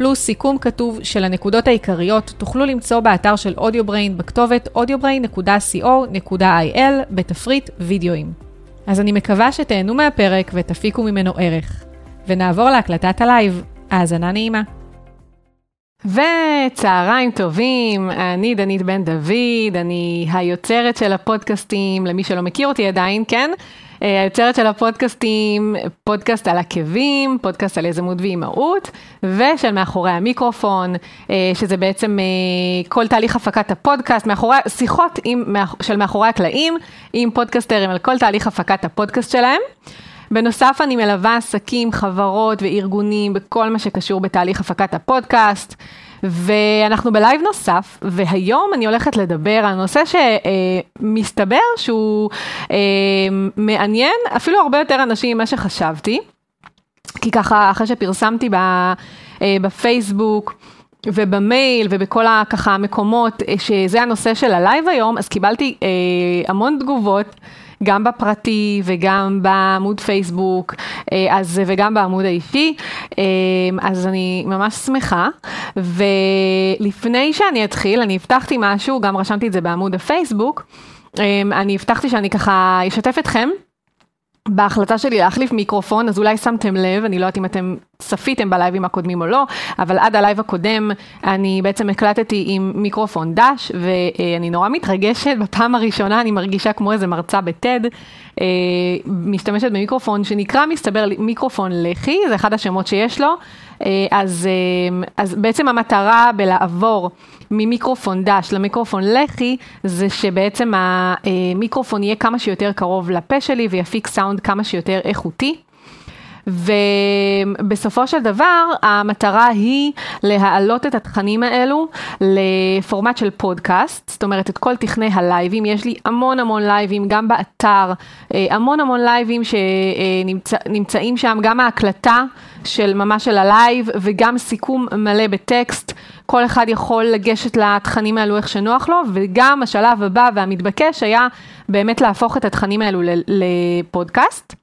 פלוס סיכום כתוב של הנקודות העיקריות, תוכלו למצוא באתר של Audio Brain בכתובת audiobrain.co.il בתפריט וידאוים. אז אני מקווה שתהנו מהפרק ותפיקו ממנו ערך. ונעבור להקלטת הלייב. האזנה נעימה. וצהריים טובים, אני דנית בן דוד, אני היוצרת של הפודקאסטים, למי שלא מכיר אותי עדיין, כן? אה, היוצרת של הפודקאסטים, פודקאסט על עקבים, פודקאסט על יזמות ואימהות, ושל מאחורי המיקרופון, אה, שזה בעצם אה, כל תהליך הפקת הפודקאסט, מאחורי, שיחות עם, של מאחורי הקלעים, עם פודקאסטרים על כל תהליך הפקת הפודקאסט שלהם. בנוסף, אני מלווה עסקים, חברות וארגונים בכל מה שקשור בתהליך הפקת הפודקאסט. ואנחנו בלייב נוסף, והיום אני הולכת לדבר על נושא שמסתבר שהוא אה, מעניין אפילו הרבה יותר אנשים ממה שחשבתי. כי ככה, אחרי שפרסמתי אה, בפייסבוק, ובמייל ובכל הככה המקומות אה, שזה הנושא של הלייב היום, אז קיבלתי אה, המון תגובות. גם בפרטי וגם בעמוד פייסבוק, אה, אז, וגם בעמוד האישי, אה, אז אני ממש שמחה. ולפני שאני אתחיל, אני הבטחתי משהו, גם רשמתי את זה בעמוד הפייסבוק, אה, אני הבטחתי שאני ככה אשתף אתכם. בהחלטה שלי להחליף מיקרופון, אז אולי שמתם לב, אני לא יודעת אם אתם צפיתם בלייבים הקודמים או לא, אבל עד הלייב הקודם אני בעצם הקלטתי עם מיקרופון דש, ואני נורא מתרגשת, בפעם הראשונה אני מרגישה כמו איזה מרצה ב TED, אה, משתמשת במיקרופון שנקרא, מסתבר, מיקרופון לחי, זה אחד השמות שיש לו, אז, אה, אז בעצם המטרה בלעבור ממיקרופון דש למיקרופון לחי, זה שבעצם המיקרופון יהיה כמה שיותר קרוב לפה שלי ויפיק סאונד כמה שיותר איכותי. ובסופו של דבר המטרה היא להעלות את התכנים האלו לפורמט של פודקאסט, זאת אומרת את כל תכני הלייבים, יש לי המון המון לייבים גם באתר, אה, המון המון לייבים שנמצאים שם, גם ההקלטה של ממש של הלייב וגם סיכום מלא בטקסט, כל אחד יכול לגשת לתכנים האלו איך שנוח לו, וגם השלב הבא והמתבקש היה באמת להפוך את התכנים האלו לפודקאסט.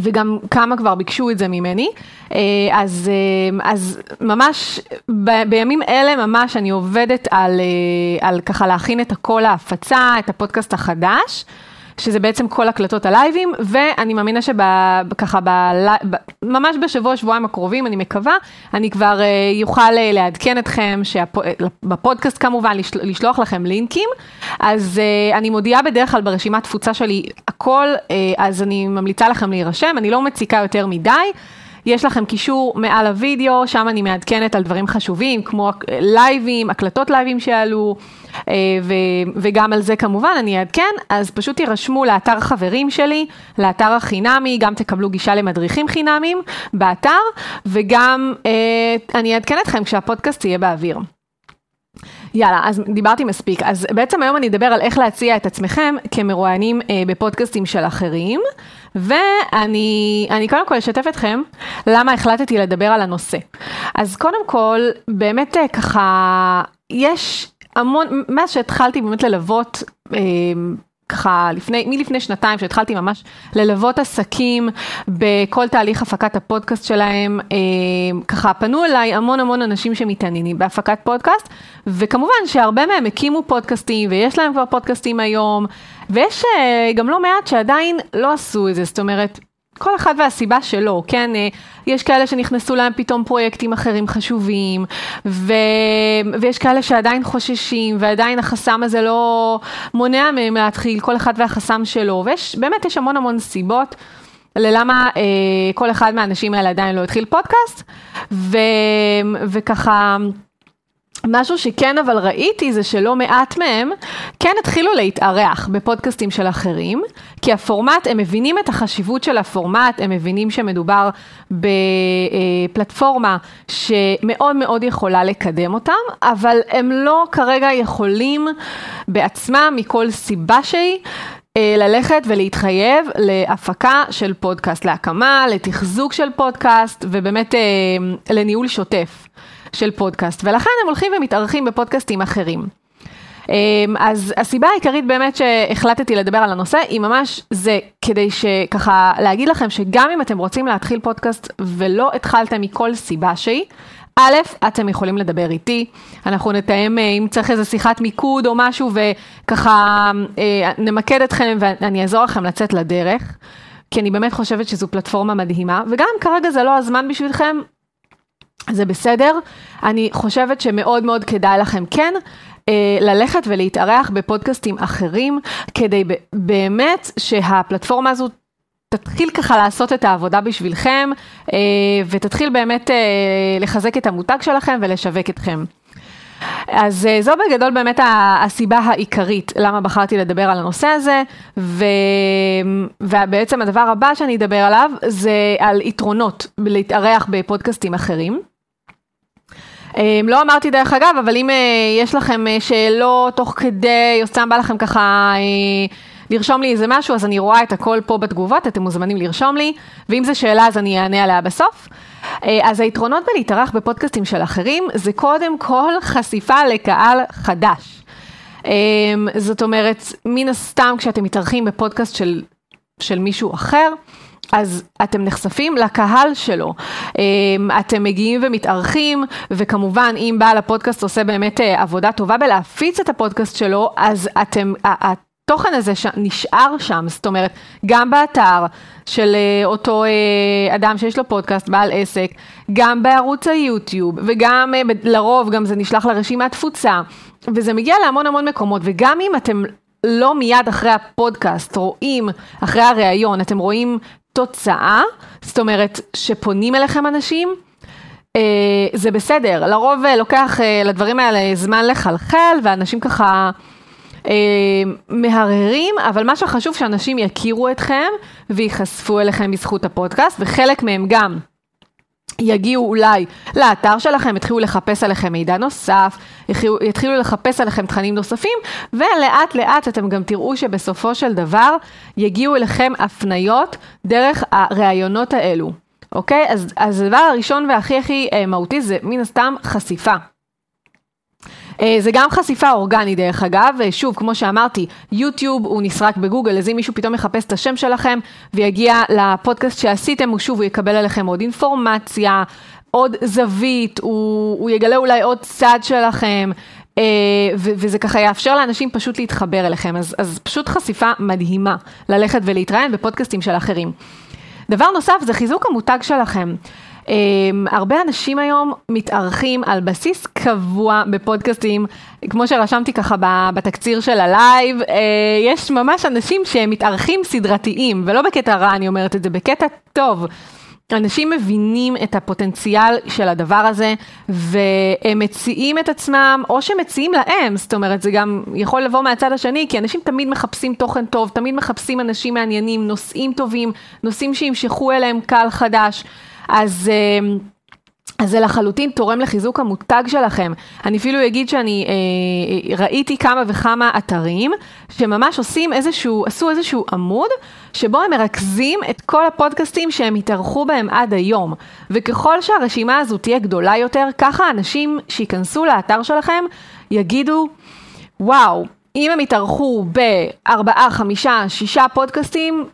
וגם כמה כבר ביקשו את זה ממני, אה, אז, אה, אז ממש ב, בימים אלה ממש אני עובדת על, אה, על ככה להכין את הכל ההפצה, את הפודקאסט החדש. שזה בעצם כל הקלטות הלייבים, ואני מאמינה שככה, ממש בשבוע, שבועיים הקרובים, אני מקווה, אני כבר אוכל uh, לעדכן אתכם, בפודקאסט כמובן, לשלוח לכם לינקים, אז אני מודיעה בדרך כלל ברשימת תפוצה שלי הכל, אז אני ממליצה לכם להירשם, אני לא מציקה יותר מדי. יש לכם קישור מעל הוידאו, שם אני מעדכנת על דברים חשובים, כמו לייבים, הקלטות לייבים שעלו, אה, וגם על זה כמובן אני אעדכן, אז פשוט תירשמו לאתר חברים שלי, לאתר החינמי, גם תקבלו גישה למדריכים חינמיים באתר, וגם אה, אני אעדכן אתכם כשהפודקאסט יהיה באוויר. יאללה, אז דיברתי מספיק. אז בעצם היום אני אדבר על איך להציע את עצמכם כמרואיינים אה, בפודקאסטים של אחרים, ואני קודם כל אשתף אתכם למה החלטתי לדבר על הנושא. אז קודם כל, באמת אה, ככה, יש המון, מאז שהתחלתי באמת ללוות, אה, ככה לפני, מלפני שנתיים שהתחלתי ממש ללוות עסקים בכל תהליך הפקת הפודקאסט שלהם, אה, ככה פנו אליי המון המון אנשים שמתעניינים בהפקת פודקאסט, וכמובן שהרבה מהם הקימו פודקאסטים ויש להם כבר פודקאסטים היום, ויש אה, גם לא מעט שעדיין לא עשו את זה, זאת אומרת, כל אחד והסיבה שלו, כן? אה, יש כאלה שנכנסו להם פתאום פרויקטים אחרים חשובים, ו... ויש כאלה שעדיין חוששים, ועדיין החסם הזה לא מונע מהם להתחיל, כל אחד והחסם שלו, ויש, באמת יש המון המון סיבות. ללמה אה, כל אחד מהאנשים האלה עדיין לא התחיל פודקאסט, ו, וככה משהו שכן אבל ראיתי זה שלא מעט מהם כן התחילו להתארח בפודקאסטים של אחרים, כי הפורמט, הם מבינים את החשיבות של הפורמט, הם מבינים שמדובר בפלטפורמה שמאוד מאוד יכולה לקדם אותם, אבל הם לא כרגע יכולים בעצמם מכל סיבה שהיא אה, ללכת ולהתחייב להפקה של פודקאסט, להקמה, לתחזוק של פודקאסט ובאמת אה, לניהול שוטף של פודקאסט, ולכן הם הולכים ומתארחים בפודקאסטים אחרים. אמ, אז הסיבה העיקרית באמת שהחלטתי לדבר על הנושא היא ממש זה כדי שככה להגיד לכם שגם אם אתם רוצים להתחיל פודקאסט ולא התחלתם מכל סיבה שהיא, א', אתם יכולים לדבר איתי, אנחנו נתאם אה, אם צריך איזה שיחת מיקוד או משהו וככה אה, נמקד אתכם ואני אעזור לכם לצאת לדרך, כי אני באמת חושבת שזו פלטפורמה מדהימה, וגם כרגע זה לא הזמן בשבילכם, זה בסדר, אני חושבת שמאוד מאוד כדאי לכם כן אה, ללכת ולהתארח בפודקאסטים אחרים, כדי באמת שהפלטפורמה הזו תתחיל ככה לעשות את העבודה בשבילכם, אה, ותתחיל באמת אה, לחזק את המותג שלכם ולשווק אתכם. אז זו בגדול באמת הסיבה העיקרית למה בחרתי לדבר על הנושא הזה, ו... ובעצם הדבר הבא שאני אדבר עליו זה על יתרונות להתארח בפודקאסטים אחרים. אמ, לא אמרתי דרך אגב, אבל אם אה, יש לכם אה, שאלות תוך כדי, או סתם בא לכם ככה אה, לרשום לי איזה משהו, אז אני רואה את הכל פה בתגובות, אתם מוזמנים לרשום לי, ואם זו שאלה אז אני אענה עליה בסוף. אז היתרונות בלהתארח בפודקאסטים של אחרים, זה קודם כל חשיפה לקהל חדש. אמ, זאת אומרת, מן הסתם כשאתם מתארחים בפודקאסט של, של מישהו אחר, אז אתם נחשפים לקהל שלו, אמ, אתם מגיעים ומתארחים, וכמובן אם בעל הפודקאסט עושה באמת אה, עבודה טובה בלהפיץ את הפודקאסט שלו, אז אתם, התוכן הזה ש... נשאר שם, זאת אומרת, גם באתר של אה, אותו אה, אדם שיש לו פודקאסט, בעל עסק, גם בערוץ היוטיוב, וגם לרוב גם זה נשלח לרשימת תפוצה, וזה מגיע להמון המון מקומות, וגם אם אתם לא מיד אחרי הפודקאסט רואים, אחרי הראיון, אתם רואים תוצאה, זאת אומרת שפונים אליכם אנשים, אה, זה בסדר, לרוב אה, לוקח אה, לדברים האלה זמן לחלחל ואנשים ככה אה, מהרהרים, אבל מה שחשוב שאנשים יכירו אתכם וייחשפו אליכם בזכות הפודקאסט, וחלק מהם גם יגיעו אולי לאתר שלכם, יתחילו לחפש עליכם מידע נוסף, יתחילו, לחפש עליכם תכנים נוספים, ולאט לאט אתם גם תראו שבסופו של דבר יגיעו אליכם הפניות דרך הראיונות האלו, אוקיי? אז, אז הדבר הראשון והכי הכי אה, מהותי זה מן הסתם חשיפה. אה, זה גם חשיפה אורגנית דרך אגב, שוב, כמו שאמרתי, יוטיוב הוא נסרק בגוגל, אז אם מישהו פתאום יחפש את השם שלכם ויגיע לפודקאסט שעשיתם, הוא שוב, הוא יקבל עליכם עוד אינפורמציה, עוד זווית, הוא, הוא יגלה אולי עוד צד שלכם. ו- וזה ככה יאפשר לאנשים פשוט להתחבר אליכם, אז, אז פשוט חשיפה מדהימה ללכת ולהתראיין בפודקאסטים של אחרים. דבר נוסף זה חיזוק המותג שלכם. אמ, הרבה אנשים היום מתארחים על בסיס קבוע בפודקאסטים, כמו שרשמתי ככה בתקציר של הלייב, אה, יש ממש אנשים שהם מתארחים סדרתיים, ולא בקטע רע, אני אומרת את זה, בקטע טוב. אנשים מבינים את הפוטנציאל של הדבר הזה, והם מציעים את עצמם, או שמציעים להם, זאת אומרת, זה גם יכול לבוא מהצד השני, כי אנשים תמיד מחפשים תוכן טוב, תמיד מחפשים אנשים מעניינים, נושאים טובים, נושאים שימשכו אליהם קהל חדש. אז... אמ, אז זה לחלוטין תורם לחיזוק המותג שלכם. אני אפילו אגיד שאני אה, ראיתי כמה וכמה אתרים שממש עושים איזשהו, עשו איזשהו עמוד שבו הם מרכזים את כל הפודקאסטים שהם התארחו בהם עד היום. וככל שהרשימה הזו תהיה גדולה יותר, ככה אנשים שייכנסו לאתר שלכם יגידו, וואו, אם הם התארחו בארבעה, חמישה, שישה פודקאסטים,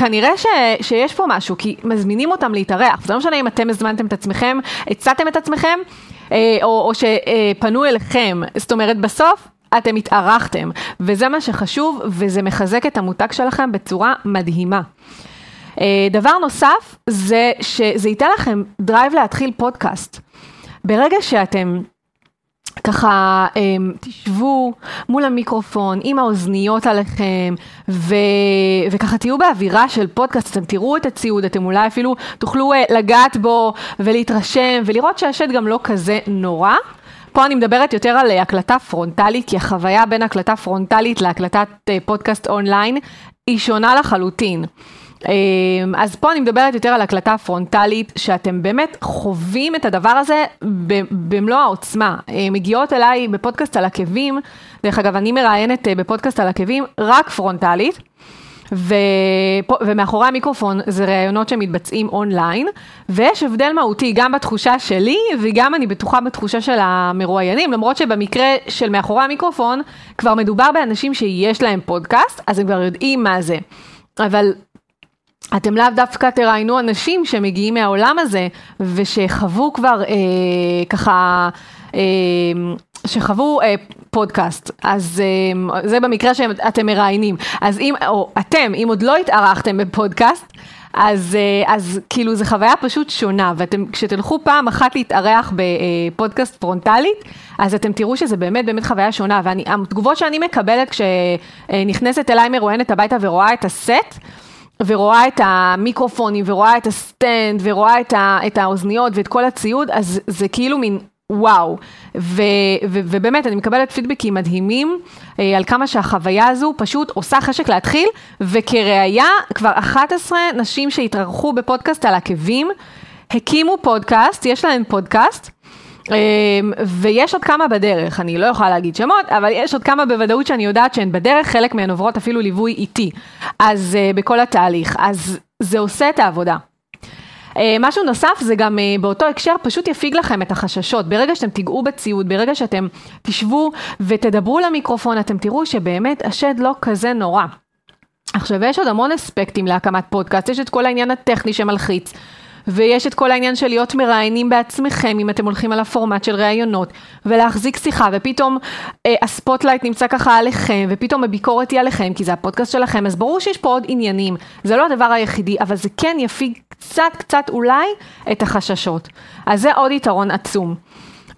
כנראה ש, שיש פה משהו, כי מזמינים אותם להתארח. זה לא משנה אם אתם הזמנתם את עצמכם, הצעתם את עצמכם, אה, או, או שפנו אליכם. זאת אומרת, בסוף אתם התארחתם, וזה מה שחשוב, וזה מחזק את המותג שלכם בצורה מדהימה. אה, דבר נוסף, זה שזה ייתן לכם drive להתחיל פודקאסט. ברגע שאתם ככה אמ, תשבו מול המיקרופון עם האוזניות עליכם ו... וככה תהיו באווירה של פודקאסט, אתם תראו את הציוד, אתם אולי אפילו תוכלו אה, לגעת בו ולהתרשם ולראות שהשד גם לא כזה נורא. פה אני מדברת יותר על אה, הקלטה פרונטלית, כי החוויה בין הקלטה פרונטלית להקלטת אה, פודקאסט אונליין היא שונה לחלוטין. אז פה אני מדברת יותר על הקלטה פרונטלית, שאתם באמת חווים את הדבר הזה במלוא העוצמה. מגיעות אליי בפודקאסט על עקבים, דרך אגב, אני מראיינת בפודקאסט על עקבים רק פרונטלית. ו... ומאחורי המיקרופון זה ראיונות שמתבצעים אונליין, ויש הבדל מהותי גם בתחושה שלי וגם אני בטוחה בתחושה של המרואיינים, למרות שבמקרה של מאחורי המיקרופון כבר מדובר באנשים שיש להם פודקאסט, אז הם כבר יודעים מה זה. אבל אתם לאו דווקא תראיינו אנשים שמגיעים מהעולם הזה ושחוו כבר אה, ככה אה, שחוו אה, פודקאסט, אז אה, זה במקרה שאתם מראיינים. אז אם, או אתם, אם עוד לא התארחתם בפודקאסט, אז, אה, אז כאילו זו חוויה פשוט שונה, ואתם, כשתלכו פעם אחת להתארח בפודקאסט פרונטלית, אז אתם תראו שזה באמת באמת חוויה שונה, והתגובות שאני מקבלת כשנכנסת אליי מרואיינת הביתה ורואה את הסט, ורואה את המיקרופונים, ורואה את ה stand, ורואה את, ה, את האוזניות ואת כל הציוד, אז זה כאילו מין וואו, ו, ו, ובאמת אני מקבלת פידבקים מדהימים אה, על כמה שהחוויה הזו פשוט עושה חשק להתחיל, וכראיה כבר 11 נשים שהתארחו בפודקאסט על עקבים, הקימו פודקאסט, יש להן פודקאסט. אה, ויש עוד כמה בדרך, אני לא יכולה להגיד שמות, אבל יש עוד כמה בוודאות שאני יודעת שהן בדרך, חלק מהן עוברות אפילו ליווי איתי, אז אה, בכל התהליך, אז זה עושה את העבודה. אה, משהו נוסף זה גם אה, באותו הקשר פשוט יפיג לכם את החששות. ברגע שאתם תיגעו בציוד, ברגע שאתם תשבו ותדברו למיקרופון, אתם תראו שבאמת השד לא כזה נורא. עכשיו, יש עוד המון אספקטים להקמת פודקאסט, יש את כל העניין הטכני שמלחיץ. ויש את כל העניין של להיות מראיינים בעצמכם, אם אתם הולכים על הפורמט של ראיונות, ולהחזיק שיחה, ופתאום אה, ה spotlight נמצא ככה עליכם, ופתאום הביקורת היא עליכם, כי זה הפודקאסט שלכם, אז ברור שיש פה עוד עניינים. זה לא הדבר היחידי, אבל זה כן יפיג קצת קצת אולי את החששות. אז זה עוד יתרון עצום.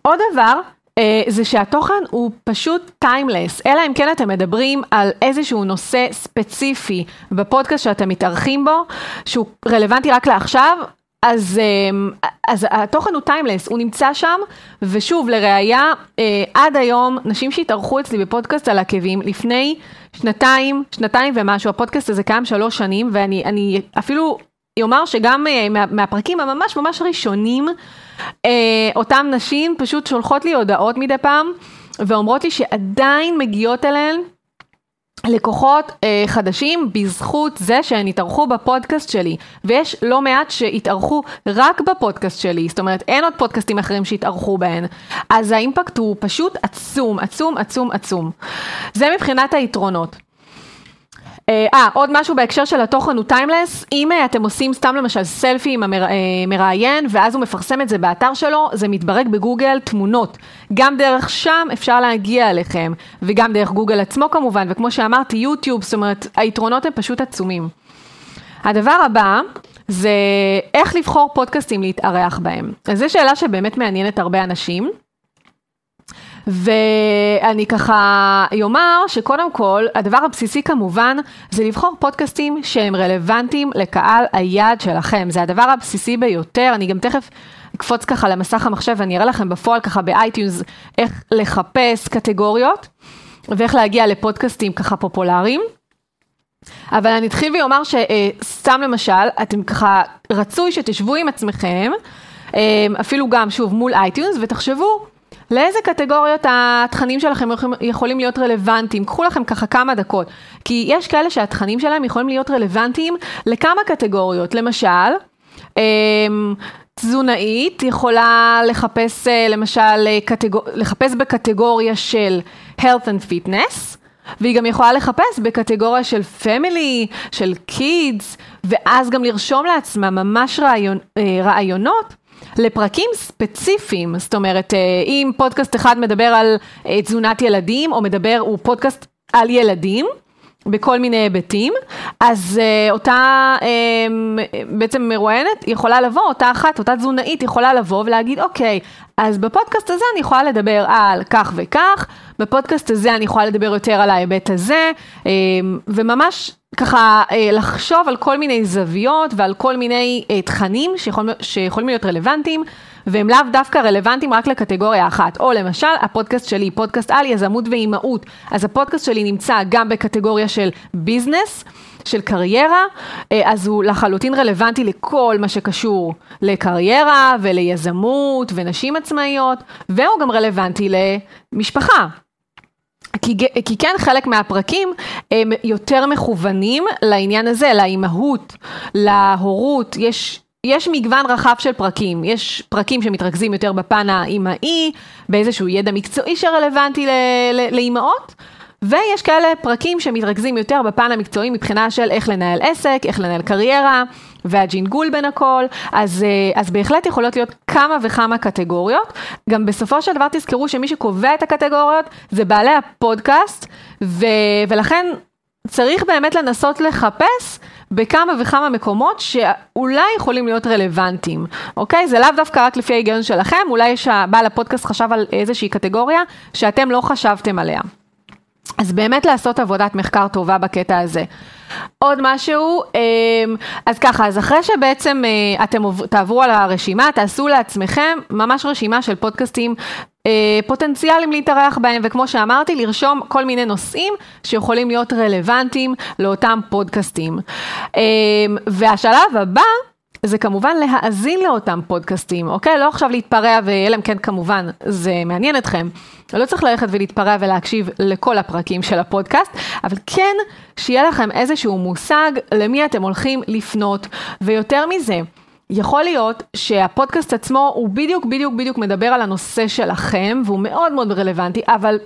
עוד דבר, אה, זה שהתוכן הוא פשוט timeless, אלא אם כן אתם מדברים על איזשהו נושא ספציפי בפודקאסט שאתם מתארחים בו, שהוא רלוונטי רק לעכשיו, אז, אמ, אז התוכן הוא timeless, הוא נמצא שם, ושוב, לראיה, אה, עד היום, נשים שהתארחו אצלי בפודקאסט על עקבים, לפני שנתיים, שנתיים ומשהו, הפודקאסט הזה קיים שלוש שנים, ואני אפילו אומר שגם אה, מה, מהפרקים הממש ממש ראשונים, אה, אותן נשים פשוט שולחות לי הודעות מדי פעם, ואומרות לי שעדיין מגיעות אליהן לקוחות אה, חדשים בזכות זה שהן התארחו בפודקאסט שלי, ויש לא מעט שהתארחו רק בפודקאסט שלי, זאת אומרת אין עוד פודקאסטים אחרים שהתארחו בהן, אז האימפקט הוא פשוט עצום, עצום, עצום, עצום. זה מבחינת היתרונות. אה, uh, עוד משהו בהקשר של התוכן הוא טיימלס, אם uh, אתם עושים סתם למשל סלפי עם המראיין uh, ואז הוא מפרסם את זה באתר שלו, זה מתברג בגוגל תמונות. גם דרך שם אפשר להגיע אליכם, וגם דרך גוגל עצמו כמובן, וכמו שאמרתי יוטיוב, זאת אומרת היתרונות הם פשוט עצומים. הדבר הבא זה איך לבחור פודקאסטים להתארח בהם. אז זו שאלה שבאמת מעניינת הרבה אנשים. ואני ככה אומר שקודם כל, הדבר הבסיסי כמובן, זה לבחור פודקאסטים שהם רלוונטיים לקהל היעד שלכם. זה הדבר הבסיסי ביותר, אני גם תכף אקפוץ ככה למסך המחשב ואני אראה לכם בפועל ככה ב iTunes איך לחפש קטגוריות ואיך להגיע לפודקאסטים ככה פופולריים. אבל אני אתחיל ואומר שסתם למשל, אתם ככה, רצוי שתשבו עם עצמכם, אה, אפילו גם, שוב, מול iTunes, ותחשבו לאיזה קטגוריות התכנים שלכם יכולים להיות רלוונטיים? קחו לכם ככה כמה דקות. כי יש כאלה שהתכנים שלהם יכולים להיות רלוונטיים לכמה קטגוריות. למשל, אמ, תזונאית יכולה לחפש אה, למשל אה, קטגור... לחפש בקטגוריה של health and fitness. והיא גם יכולה לחפש בקטגוריה של פמילי, של קידס, ואז גם לרשום לעצמה ממש רעיון, אה, רעיונות לפרקים ספציפיים, זאת אומרת, אה, אם פודקאסט אחד מדבר על אה, תזונת ילדים, או מדבר, הוא פודקאסט על ילדים, בכל מיני היבטים, אז uh, אותה uh, בעצם מרואיינת יכולה לבוא, אותה אחת, אותה תזונאית יכולה לבוא ולהגיד, אוקיי, אז בפודקאסט הזה אני יכולה לדבר על כך וכך, בפודקאסט הזה אני יכולה לדבר יותר על ההיבט הזה, uh, וממש ככה לחשוב על כל מיני זוויות ועל כל מיני תכנים שיכול, שיכולים להיות רלוונטיים. והם לאו דווקא רלוונטיים רק לקטגוריה אחת. או למשל, הפודקאסט שלי, פודקאסט על יזמות ואימהות. אז הפודקאסט שלי נמצא גם בקטגוריה של ביזנס. של קריירה, אז הוא לחלוטין רלוונטי לכל מה שקשור לקריירה וליזמות ונשים עצמאיות, והוא גם רלוונטי למשפחה. כי, כי כן חלק מהפרקים הם יותר מכוונים לעניין הזה, לאימהות, להורות, יש יש מגוון רחב של פרקים, יש פרקים שמתרכזים יותר בפן האימהי, באיזשהו ידע מקצועי שרלוונטי לאימהות, ויש כאלה פרקים שמתרכזים יותר בפן המקצועי מבחינה של איך לנהל עסק, איך לנהל קריירה, והג'ינגול בין הכל, אז, אה, אז בהחלט יכולות להיות כמה וכמה קטגוריות. גם בסופו של דבר תזכרו שמי שקובע את הקטגוריות זה בעלי הפודקאסט, ו, ולכן צריך באמת לנסות לחפש בכמה וכמה מקומות שאולי יכולים להיות רלוונטיים, אוקיי? זה לאו דווקא רק לפי ההיגיון שלכם, אולי שבעל הפודקאסט חשב על איזושהי קטגוריה שאתם לא חשבתם עליה. אז באמת לעשות עבודת מחקר טובה בקטע הזה. עוד משהו, אמ, אז ככה, אז אחרי שבעצם אה, אתם תעברו על הרשימה, תעשו לעצמכם ממש רשימה של פודקאסטים אה, פוטנציאלים להתארח בהם, וכמו שאמרתי, לרשום כל מיני נושאים שיכולים להיות רלוונטיים לאותם פודקאסטים. אמ, והשלב הבא, זה כמובן להאזין לאותם פודקאסטים, אוקיי? לא עכשיו להתפרע, ואלא אם כן כמובן זה מעניין אתכם. לא צריך ללכת ולהתפרע ולהקשיב לכל הפרקים של הפודקאסט, אבל כן שיהיה לכם איזשהו מושג למי אתם הולכים לפנות, ויותר מזה, יכול להיות שהפודקאסט עצמו הוא בדיוק בדיוק בדיוק מדבר על הנושא שלכם, והוא מאוד מאוד רלוונטי, אבל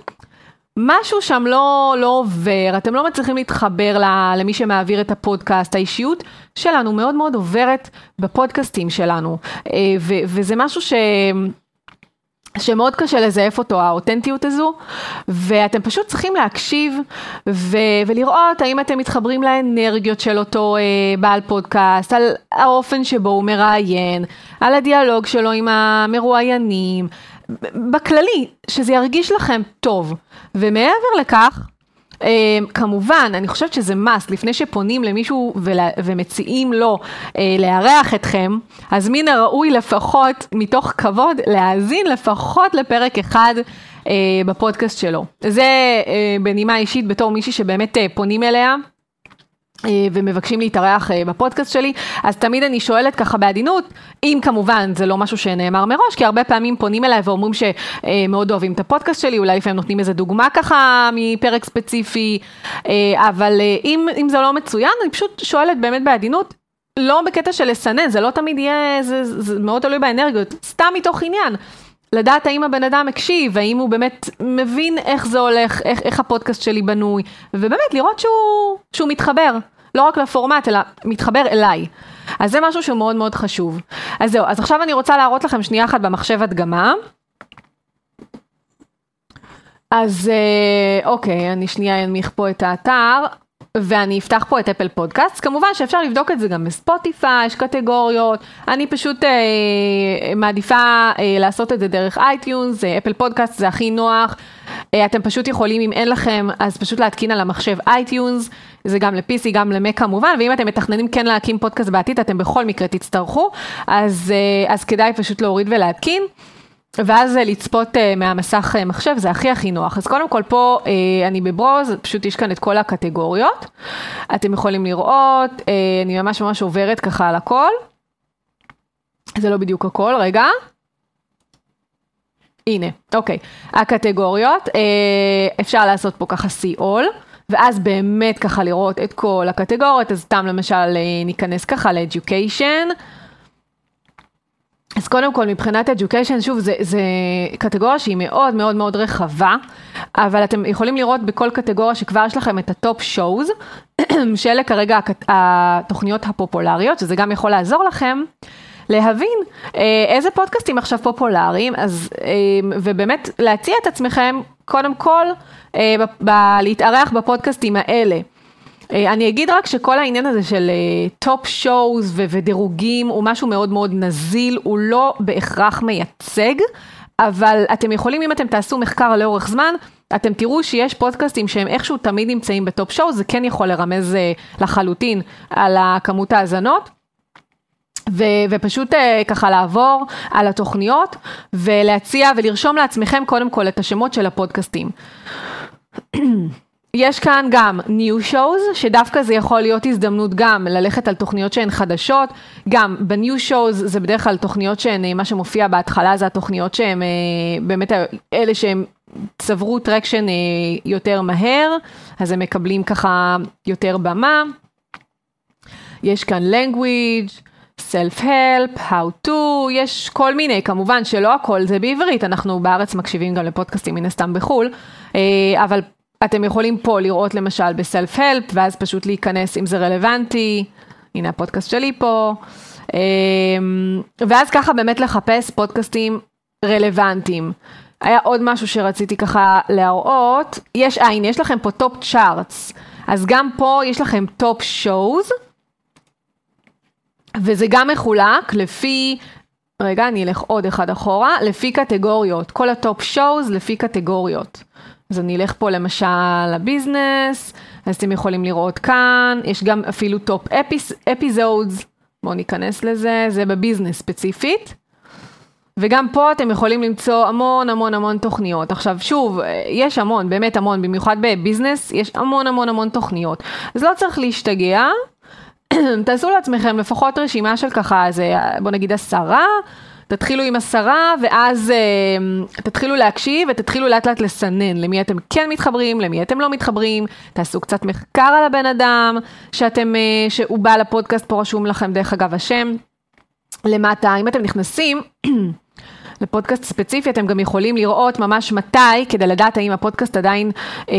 משהו שם לא, לא עובר, אתם לא מצליחים להתחבר למי שמעביר את הפודקאסט, האישיות שלנו מאוד מאוד עוברת בפודקאסטים שלנו, אה, וזה משהו ש... שמאוד קשה לזייף אותו, האותנטיות הזו, ואתם פשוט צריכים להקשיב ו- ולראות האם אתם מתחברים לאנרגיות של אותו אה, בעל פודקאסט, על האופן שבו הוא מראיין, על הדיאלוג שלו עם המרואיינים, בכללי, שזה ירגיש לכם טוב. ומעבר לכך, כמובן, אני חושבת שזה must, לפני שפונים למישהו ולה, ומציעים לו אה, לארח אתכם, אז מן הראוי לפחות, מתוך כבוד, להאזין לפחות לפרק אחד אה, בפודקאסט שלו. זה אה, בנימה אישית בתור מישהי שבאמת אה, פונים אליה. אה, ומבקשים להתארח אה, בפודקאסט שלי, אז תמיד אני שואלת ככה בעדינות, אם כמובן זה לא משהו שנאמר מראש, כי הרבה פעמים פונים אליי ואומרים שמאוד אוהבים את הפודקאסט שלי, אולי לפעמים נותנים איזה דוגמה ככה מפרק ספציפי, אה, אבל אם, אם זה לא מצוין, אני פשוט שואלת באמת בעדינות, לא בקטע של לסנן, זה לא תמיד יהיה, זה, זה מאוד תלוי באנרגיות, סתם מתוך עניין. לדעת האם הבן אדם הקשיב, האם הוא באמת מבין איך זה הולך, איך, איך הפודקאסט שלי בנוי, ובאמת לראות שהוא, שהוא מתחבר, לא רק לפורמט, אלא מתחבר אליי. אז זה משהו שהוא מאוד מאוד חשוב. אז זהו, אז עכשיו אני רוצה להראות לכם שנייה אחת במחשב הדגמה. אז אה, אוקיי, אני שנייה אנמיך פה את האתר. ואני אפתח פה את אפל פודקאסט, כמובן שאפשר לבדוק את זה גם בספוטיפיי, יש קטגוריות, אני פשוט אה, מעדיפה אה, לעשות את זה דרך iTunes, Apple Podcast זה הכי נוח, אה, אתם פשוט יכולים, אם אין לכם, אז פשוט להתקין על המחשב iTunes, זה גם ל-PC, גם ל Mac כמובן, ואם אתם מתכננים כן להקים פודקאסט בעתיד, אתם בכל מקרה תצטרכו, אז, אה, אז כדאי פשוט להוריד ולהתקין. ואז לצפות אה, מהמסך אה, מחשב זה הכי הכי נוח. אז קודם כל פה אני ב browse, פשוט יש כאן את כל הקטגוריות. אתם יכולים לראות, אני ממש ממש עוברת ככה על הכל. זה לא בדיוק הכל, רגע. הנה, אוקיי. הקטגוריות, אפשר לעשות פה ככה see all. ואז באמת ככה לראות את כל הקטגוריות, אז סתם למשל ניכנס ככה ל-education. אז קודם כל, מבחינת education, שוב, זה קטגוריה שהיא מאוד מאוד מאוד רחבה, אבל אתם יכולים לראות בכל קטגוריה שכבר יש לכם את ה top shows, שאלה כרגע התוכניות הפופולריות, שזה גם יכול לעזור לכם. להבין אה, איזה פודקאסטים עכשיו פופולריים, אז, אה, ובאמת להציע את עצמכם, קודם כל, אה, להתארח בפודקאסטים האלה. אה, אני אגיד רק שכל העניין הזה של top אה, shows ודירוגים הוא משהו מאוד מאוד נזיל, הוא לא בהכרח מייצג, אבל אתם יכולים, אם אתם תעשו מחקר לאורך זמן, אתם תראו שיש פודקאסטים שהם איכשהו תמיד נמצאים בטופ שואו, זה כן יכול לרמז אה, לחלוטין על כמות ההאזנות. ו- ופשוט uh, ככה לעבור על התוכניות ולהציע ולרשום לעצמכם קודם כל את השמות של הפודקאסטים. יש כאן גם new shows, שדווקא זה יכול להיות הזדמנות גם ללכת על תוכניות שהן חדשות, גם ב-new shows זה בדרך כלל תוכניות שהן, אה, מה שמופיע בהתחלה זה התוכניות שהן אה, באמת אלה שהן צברו traction יותר מהר, אז הם מקבלים ככה יותר במה. יש כאן language, self-help, how to, יש כל מיני, כמובן שלא הכל זה בעברית, אנחנו בארץ מקשיבים גם לפודקאסטים מן הסתם בחו"ל, אה, אבל אתם יכולים פה לראות למשל ב self-help, ואז פשוט להיכנס אם זה רלוונטי, הנה הפודקאסט שלי פה, אה, ואז ככה באמת לחפש פודקאסטים רלוונטיים. היה עוד משהו שרציתי ככה להראות, יש, אה הנה יש לכם פה top charts, אז גם פה יש לכם top shows, וזה גם מחולק לפי, רגע, אני אלך עוד אחד אחורה, לפי קטגוריות, כל ה top shows לפי קטגוריות. אז אני אלך פה למשל ל business, אז אתם יכולים לראות כאן, יש גם אפילו top episodes, בואו ניכנס לזה, זה ב business ספציפית. וגם פה אתם יכולים למצוא המון המון המון תוכניות. עכשיו שוב, יש המון, באמת המון, במיוחד ב business, יש המון המון המון תוכניות. אז לא צריך להשתגע, תעשו לעצמכם לפחות רשימה של ככה, זה בוא נגיד עשרה, תתחילו עם עשרה ואז אה, תתחילו להקשיב ותתחילו לאט לאט לסנן. למי אתם כן מתחברים, למי אתם לא מתחברים, תעשו קצת מחקר על הבן אדם שאתם, uh, שהוא בא לפודקאסט, פה רשום לכם דרך אגב השם, למטה, אם אתם נכנסים לפודקאסט ספציפי, אתם גם יכולים לראות ממש מתי, כדי לדעת האם הפודקאסט עדיין... Uh,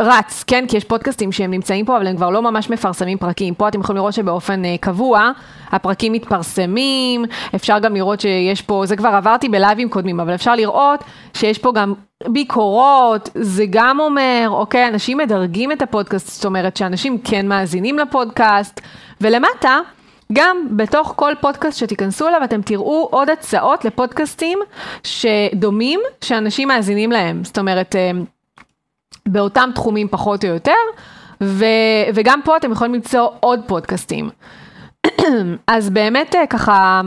רץ, כן? כי יש פודקאסטים שהם נמצאים פה, אבל הם כבר לא ממש מפרסמים פרקים. פה אתם יכולים לראות שבאופן uh, קבוע, הפרקים מתפרסמים, אפשר גם לראות שיש פה, זה כבר עברתי בלייבים קודמים, אבל אפשר לראות שיש פה גם ביקורות, זה גם אומר, אוקיי, אנשים מדרגים את הפודקאסט, זאת אומרת שאנשים כן מאזינים לפודקאסט, ולמטה, גם בתוך כל פודקאסט שתיכנסו אליו, אתם תראו עוד הצעות לפודקאסטים שדומים, שאנשים מאזינים להם. זאת אומרת, אה, באותם תחומים פחות או יותר, ו, וגם פה אתם יכולים למצוא עוד פודקאסטים. אז באמת אה, ככה,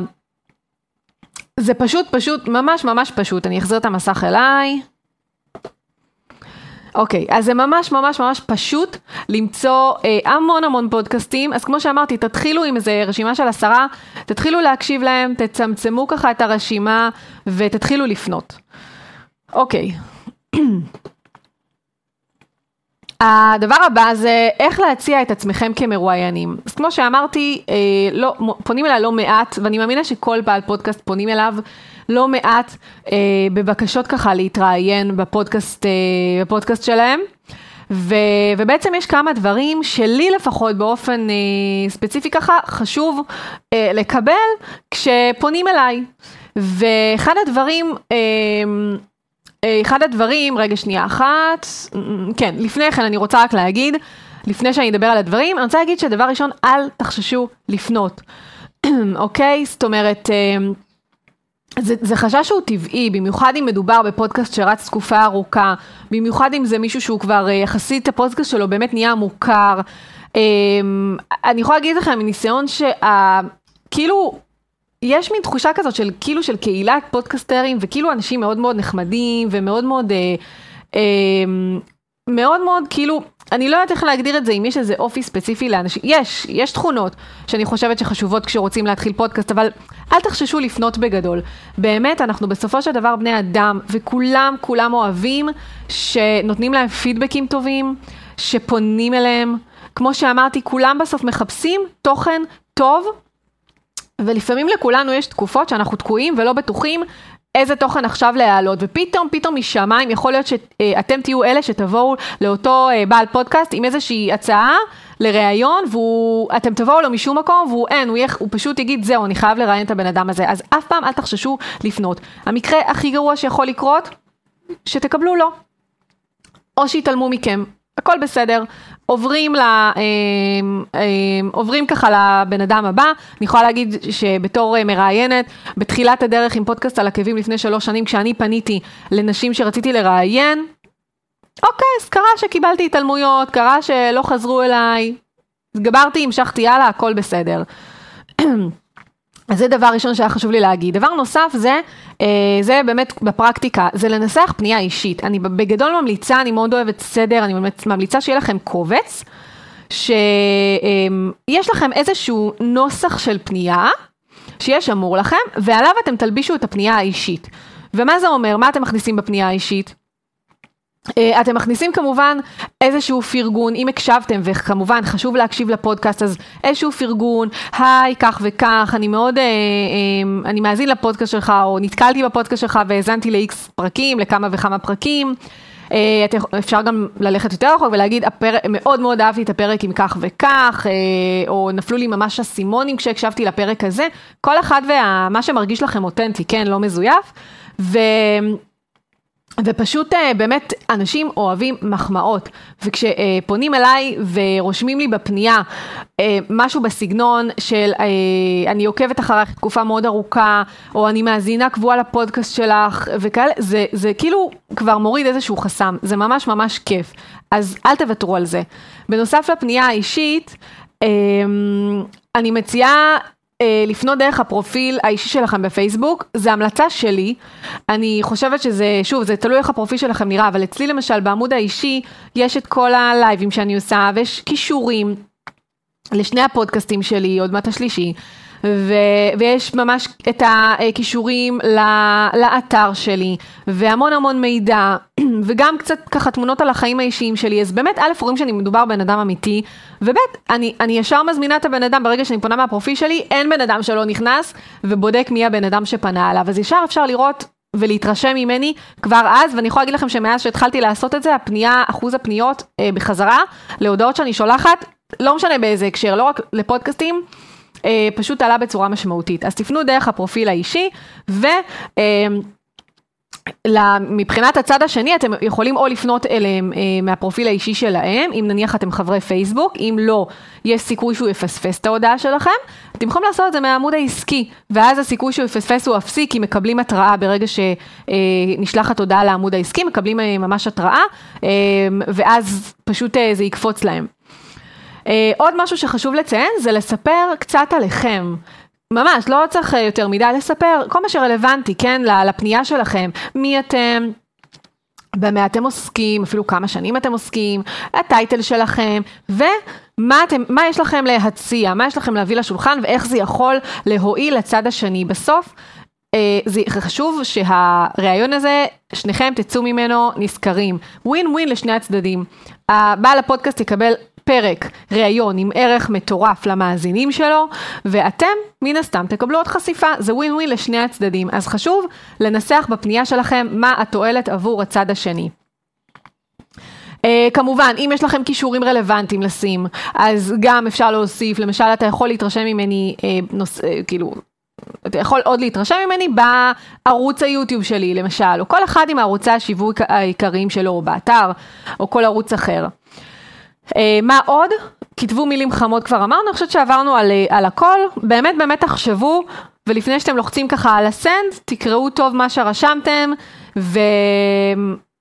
זה פשוט פשוט, ממש ממש פשוט, אני אחזיר את המסך אליי. אוקיי, אז זה ממש ממש ממש פשוט למצוא אה, המון המון פודקאסטים, אז כמו שאמרתי, תתחילו עם איזה רשימה של עשרה, תתחילו להקשיב להם, תצמצמו ככה את הרשימה ותתחילו לפנות. אוקיי. הדבר הבא זה איך להציע את עצמכם כמרואיינים. אז כמו שאמרתי, אה, לא, פונים אליי לא מעט, ואני מאמינה שכל בעל פודקאסט פונים אליו לא מעט אה, בבקשות ככה להתראיין בפודקאסט, אה, בפודקאסט שלהם. ו, ובעצם יש כמה דברים שלי לפחות באופן אה, ספציפי ככה חשוב אה, לקבל כשפונים אליי. ואחד הדברים אה, אחד הדברים, רגע שנייה אחת, כן, לפני כן אני רוצה רק להגיד, לפני שאני אדבר על הדברים, אני רוצה להגיד שדבר ראשון, אל תחששו לפנות, אוקיי? זאת אומרת, אה, זה, זה חשש שהוא טבעי, במיוחד אם מדובר בפודקאסט שרץ תקופה ארוכה, במיוחד אם זה מישהו שהוא כבר אה, יחסית, הפודקאסט שלו באמת נהיה מוכר. אני יכולה להגיד לכם מניסיון שכאילו, יש מין תחושה כזאת של כאילו של קהילת פודקסטרים וכאילו אנשים מאוד מאוד נחמדים ומאוד מאוד אה, אה, מאוד מאוד כאילו אני לא יודעת איך להגדיר את זה אם יש איזה אופי ספציפי לאנשים יש יש תכונות שאני חושבת שחשובות כשרוצים להתחיל פודקאסט אבל אל תחששו לפנות בגדול. באמת אנחנו בסופו של דבר בני אדם וכולם כולם אוהבים שנותנים להם פידבקים טובים שפונים אליהם. כמו שאמרתי כולם בסוף מחפשים תוכן טוב ולפעמים לכולנו יש תקופות שאנחנו תקועים ולא בטוחים איזה תוכן עכשיו להעלות, ופתאום, פתאום משמיים יכול להיות שאתם תהיו אלה שתבואו לאותו אה, בעל פודקאסט עם איזושהי הצעה לראיון, ואתם תבואו לו משום מקום, והוא אין, הוא, יח, הוא פשוט יגיד, זהו, אני חייב לראיין את הבן אדם הזה. אז אף פעם אל תחששו לפנות. המקרה הכי גרוע שיכול לקרות, שתקבלו לו. או שיתעלמו מכם, הכל בסדר, עוברים, ל, אה, אה, עוברים ככה לבן אדם הבא, אני יכולה להגיד שבתור אה, מראיינת, בתחילת הדרך עם פודקאסט על עקבים לפני שלוש שנים, כשאני פניתי לנשים שרציתי לראיין, אוקיי, אז קרה שקיבלתי התעלמויות, קרה שלא חזרו אליי, התגברתי, המשכתי הלאה, הכל בסדר. אז זה דבר ראשון שהיה חשוב לי להגיד. דבר נוסף זה, אה, זה באמת בפרקטיקה, זה לנסח פנייה אישית. אני בגדול ממליצה, אני מאוד אוהבת סדר, אני ממליצה שיהיה לכם קובץ, שיש לכם איזשהו נוסח של פנייה, שיהיה שמור לכם, ועליו אתם תלבישו את הפנייה האישית. ומה זה אומר? מה אתם מכניסים בפנייה האישית? Uh, אתם מכניסים כמובן איזשהו פרגון, אם הקשבתם, וכמובן חשוב להקשיב לפודקאסט, אז איזשהו פרגון, היי, כך וכך, אני מאוד, uh, uh, אני מאזין לפודקאסט שלך, או נתקלתי בפודקאסט שלך והאזנתי ל-X פרקים, לכמה וכמה פרקים. את, אפשר גם ללכת יותר רחוק ולהגיד, הפר... מאוד מאוד אהבתי את הפרק עם כך וכך, uh, או נפלו לי ממש אסימונים כשהקשבתי לפרק הזה, כל אחד ומה שמרגיש לכם אותנטי, כן, לא מזויף. ו... ופשוט אה, באמת אנשים אוהבים מחמאות, וכשפונים אליי ורושמים לי בפנייה אה, משהו בסגנון של אה, אני עוקבת אחריך תקופה מאוד ארוכה, או אני מאזינה קבועה לפודקאסט שלך, וכאלה, זה, זה כאילו כבר מוריד איזשהו חסם, זה ממש ממש כיף, אז אל תוותרו על זה. בנוסף לפנייה האישית, אני מציעה לפנות דרך הפרופיל האישי שלכם בפייסבוק, זה המלצה שלי. אני חושבת שזה, שוב, זה תלוי איך הפרופיל שלכם נראה, אבל אצלי למשל בעמוד האישי יש את כל הלייבים שאני עושה, ויש כישורים לשני הפודקאסטים שלי, עוד מעט השלישי. ו- ויש ממש את הכישורים לאתר שלי, והמון המון מידע, וגם קצת ככה תמונות על החיים האישיים שלי, אז באמת, א', רואים שאני מדובר בן אדם אמיתי, וב', אני, אני ישר מזמינה את הבן אדם, ברגע שאני פונה מהפרופיל שלי, אין בן אדם שלא נכנס ובודק מי הבן אדם שפנה אליו, אז ישר אפשר לראות ולהתרשם ממני כבר אז, ואני יכולה להגיד לכם שמאז שהתחלתי לעשות את זה, הפנייה, אחוז הפניות אה, בחזרה להודעות שאני שולחת, לא משנה באיזה הקשר, לא רק לפודקאסטים, אה, פשוט עלה בצורה משמעותית. אז תפנו דרך הפרופיל האישי, ו... אה, מבחינת הצד השני אתם יכולים או לפנות אליהם אה, מהפרופיל האישי שלהם, אם נניח אתם חברי פייסבוק, אם לא, יש סיכוי שהוא יפספס את ההודעה שלכם, אתם יכולים לעשות את זה מהעמוד העסקי, ואז הסיכוי שהוא יפספס הוא אפסי, כי מקבלים התראה ברגע שנשלחת הודעה לעמוד העסקי, מקבלים אה, ממש התראה, אה, ואז פשוט אה, זה יקפוץ להם. אה, עוד משהו שחשוב לציין זה לספר קצת עליכם. ממש, לא צריך אה, יותר מדי לספר, כל מה שרלוונטי, כן, לפנייה שלכם, מי אתם, במה אתם עוסקים, אפילו כמה שנים אתם עוסקים, הטייטל שלכם, ומה אתם, מה יש לכם להציע, מה יש לכם להביא לשולחן, ואיך זה יכול להועיל לצד השני. בסוף, אה, זה חשוב שהראיון הזה, שניכם תצאו ממנו נשכרים. ווין ווין לשני הצדדים. בעל הפודקאסט יקבל פרק ראיון עם ערך מטורף למאזינים שלו, ואתם מן הסתם תקבלו עוד חשיפה, זה ווין ווין לשני הצדדים. אז חשוב לנסח בפנייה שלכם מה התועלת עבור הצד השני. Uh, כמובן, אם יש לכם כישורים רלוונטיים לשים, אז גם אפשר להוסיף, למשל אתה יכול להתרשם ממני, uh, נוס, uh, כאילו, אתה יכול עוד להתרשם ממני בערוץ היוטיוב שלי למשל, או כל אחד עם ערוצי השיווק העיקריים שלו, או באתר, או כל ערוץ אחר. אה, מה עוד? כתבו מילים חמות כבר אמרנו, אני חושבת שעברנו על, אה, על הכל, באמת באמת תחשבו, ולפני שאתם לוחצים ככה על הסנד, תקראו טוב מה שרשמתם, ו...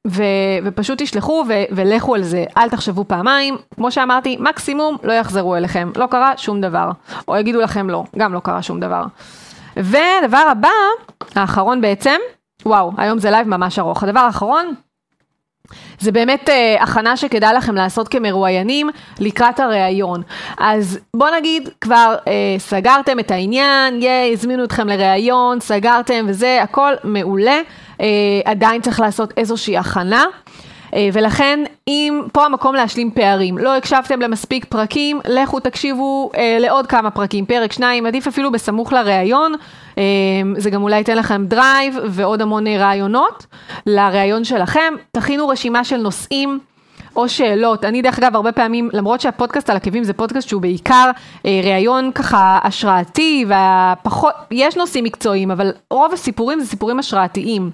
ו... ופשוט תשלחו ו... ולכו על זה, אל תחשבו פעמיים, כמו שאמרתי, מקסימום לא יחזרו אליכם, לא קרה שום דבר, או יגידו לכם לא, גם לא קרה שום דבר. ודבר הבא, האחרון בעצם, וואו, היום זה לייב ממש ארוך, הדבר האחרון, זה באמת אה, הכנה שכדאי לכם לעשות כמרואיינים לקראת הראיון. אז בוא נגיד, כבר אה, סגרתם את העניין, ייי, הזמינו אתכם לראיון, סגרתם וזה, הכל מעולה. אה, עדיין צריך לעשות איזושהי הכנה. אה, ולכן, אם פה המקום להשלים פערים, לא הקשבתם למספיק פרקים, לכו תקשיבו אה, לעוד כמה פרקים, פרק שניים, עדיף אפילו בסמוך לראיון, אה, זה גם אולי ייתן לכם drive ועוד המון רעיונות לראיון שלכם, תכינו רשימה של נושאים. או שאלות. אני דרך אגב הרבה פעמים, למרות שהפודקאסט על עקבים זה פודקאסט שהוא בעיקר אה, ראיון ככה השראתי והפחות, יש נושאים מקצועיים, אבל רוב הסיפורים זה סיפורים השראתיים.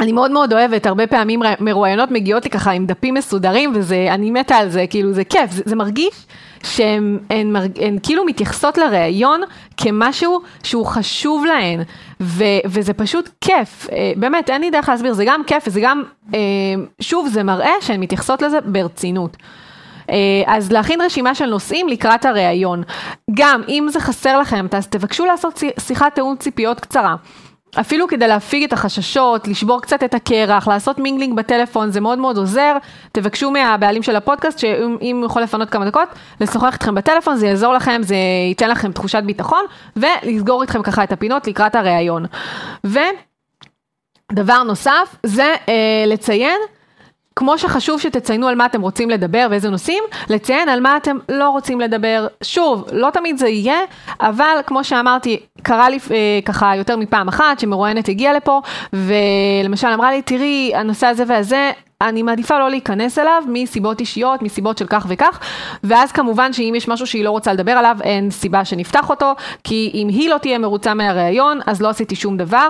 אני מאוד מאוד אוהבת, הרבה פעמים מרואיינות מגיעות לי ככה עם דפים מסודרים, וזה, אני מתה על זה, כאילו זה כיף, זה, זה מרגיש שהן הן, הן, הן כאילו מתייחסות לראיון כמשהו שהוא חשוב להן, ו, וזה פשוט כיף, אה, באמת, אין לי דרך להסביר, זה גם כיף, וזה גם, אה, שוב, זה מראה שהן מתייחסות לזה ברצינות. אה, אז להכין רשימה של נושאים לקראת הראיון. גם אם זה חסר לכם, אז תבקשו לעשות שיחת תיאום ציפיות קצרה. אפילו כדי להפיג את החששות, לשבור קצת את הקרח, לעשות mingling בטלפון, זה מאוד מאוד עוזר. תבקשו מהבעלים של הפודקאסט, שאם הוא יכול לפנות כמה דקות, לשוחח איתכם בטלפון, זה יעזור לכם, זה ייתן לכם תחושת ביטחון, ולסגור איתכם ככה את הפינות לקראת הראיון. ודבר נוסף, זה אה, לציין כמו שחשוב שתציינו על מה אתם רוצים לדבר ואיזה נושאים, לציין על מה אתם לא רוצים לדבר. שוב, לא תמיד זה יהיה, אבל כמו שאמרתי, קרה לי אה, ככה יותר מפעם אחת שמרואיינת הגיעה לפה, ולמשל אמרה לי, תראי, הנושא הזה והזה, אני מעדיפה לא להיכנס אליו מסיבות אישיות, מסיבות של כך וכך, ואז כמובן שאם יש משהו שהיא לא רוצה לדבר עליו, אין סיבה שנפתח אותו, כי אם היא לא תהיה מרוצה מהראיון, אז לא עשיתי שום דבר.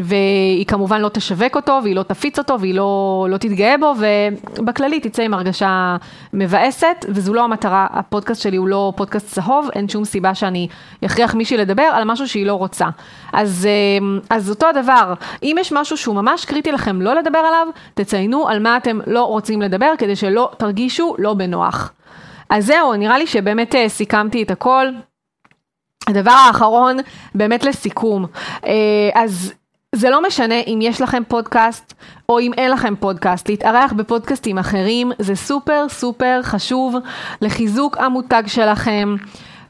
והיא כמובן לא תשווק אותו, והיא לא תפיץ אותו, והיא לא, לא תתגאה בו, ובכללי תצא עם הרגשה מבאסת, וזו לא המטרה, הפודקאסט שלי הוא לא פודקאסט צהוב, אין שום סיבה שאני אכריח מישהי לדבר על משהו שהיא לא רוצה. אז, אה, אז אותו הדבר, אם יש משהו שהוא ממש קריטי לכם לא לדבר עליו, תציינו על מה אתם לא רוצים לדבר, כדי שלא תרגישו לא בנוח. אז זהו, נראה לי שבאמת אה, סיכמתי את הכל. הדבר האחרון, באמת לסיכום. אה, אז זה לא משנה אם יש לכם פודקאסט או אם אין לכם פודקאסט, להתארח בפודקאסטים אחרים זה סופר סופר חשוב לחיזוק המותג שלכם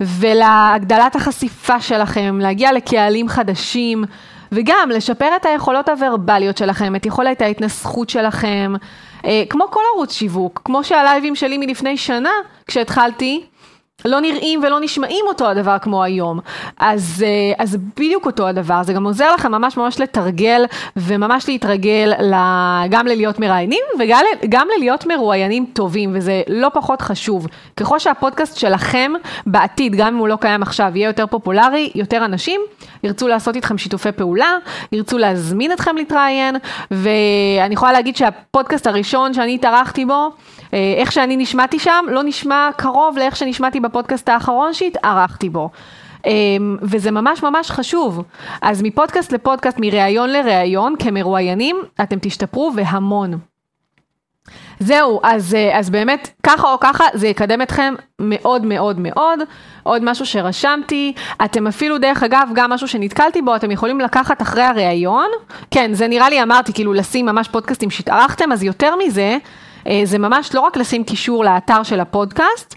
ולהגדלת החשיפה שלכם, להגיע לקהלים חדשים וגם לשפר את היכולות הוורבליות שלכם, את יכולת ההתנסחות שלכם, אה, כמו כל ערוץ שיווק, כמו שהלייבים שלי מלפני שנה כשהתחלתי. לא נראים ולא נשמעים אותו הדבר כמו היום. אז, אה, אז בדיוק אותו הדבר, זה גם עוזר לכם ממש ממש לתרגל וממש להתרגל גם ללהיות מראיינים וגם ללהיות מרואיינים טובים, וזה לא פחות חשוב. ככל שהפודקאסט שלכם בעתיד, גם אם הוא לא קיים עכשיו, יהיה יותר פופולרי, יותר אנשים ירצו לעשות איתכם שיתופי פעולה, ירצו להזמין אתכם להתראיין, ואני יכולה להגיד שהפודקאסט הראשון שאני התארחתי בו, אה, איך שאני נשמעתי שם, לא נשמע קרוב לאיך שנשמעתי בפודקאסט האחרון שהתארחתי בו. אה, וזה ממש ממש חשוב. אז מפודקאסט לפודקאסט, מראיון לראיון, כמרואיינים, אתם תשתפרו והמון. זהו, אז, אה, אז באמת, ככה או ככה, זה יקדם אתכם מאוד מאוד מאוד. עוד משהו שרשמתי, אתם אפילו, דרך אגב, גם משהו שנתקלתי בו, אתם יכולים לקחת אחרי הראיון. כן, זה נראה לי, אמרתי, כאילו, לשים ממש פודקאסטים שהתארחתם, אז יותר מזה, אה, זה ממש לא רק לשים קישור לאתר של הפודקאסט,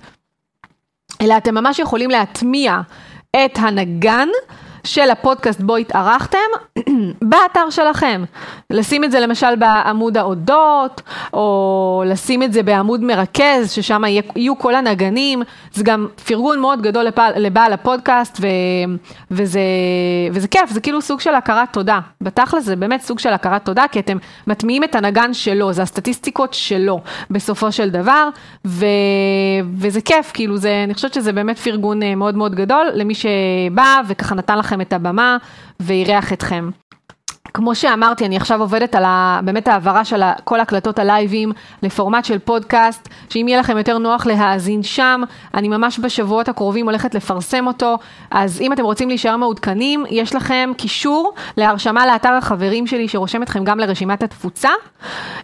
אלא אתם ממש יכולים להטמיע את הנגן של הפודקאסט בו התארחתם באתר שלכם. לשים את זה למשל בעמוד ההודות, או לשים את זה בעמוד מרכז, ששם יהיו כל הנגנים. זה גם פרגון מאוד גדול לבעל, לבעל הפודקאסט, ו, וזה, וזה כיף, זה כאילו סוג של הכרת תודה. בתכל'ס זה באמת סוג של הכרת תודה, כי אתם מטמיעים את הנגן שלו, זה הסטטיסטיקות שלו בסופו של דבר, ו, וזה כיף, כאילו זה, אני חושבת שזה באמת פרגון אה, מאוד מאוד גדול למי שבא וככה נתן לכם את הבמה ואירח אתכם. כמו שאמרתי, אני עכשיו עובדת על ה, באמת העברה של כל הקלטות הלייבים לפורמט של פודקאסט, שאם יהיה לכם יותר נוח להאזין שם, אני ממש בשבועות הקרובים הולכת לפרסם אותו, אז אם אתם רוצים להישאר מעודכנים, יש לכם קישור להרשמה לאתר החברים שלי שרושם אתכם גם לרשימת התפוצה,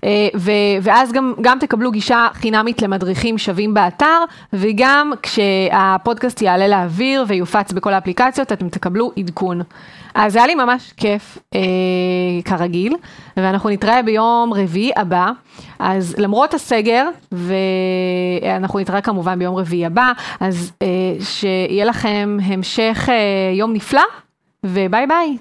אה, ו, ואז גם, גם תקבלו גישה חינמית למדריכים שווים באתר, וגם כשהפודקאסט יעלה לאוויר ויופץ בכל האפליקציות, אתם תקבלו עדכון. אז היה לי ממש כיף, אה, כרגיל, ואנחנו נתראה ביום רביעי הבא. אז למרות הסגר, ואנחנו נתראה כמובן ביום רביעי הבא, אז אה, שיהיה לכם המשך אה, יום נפלא, וביי ביי.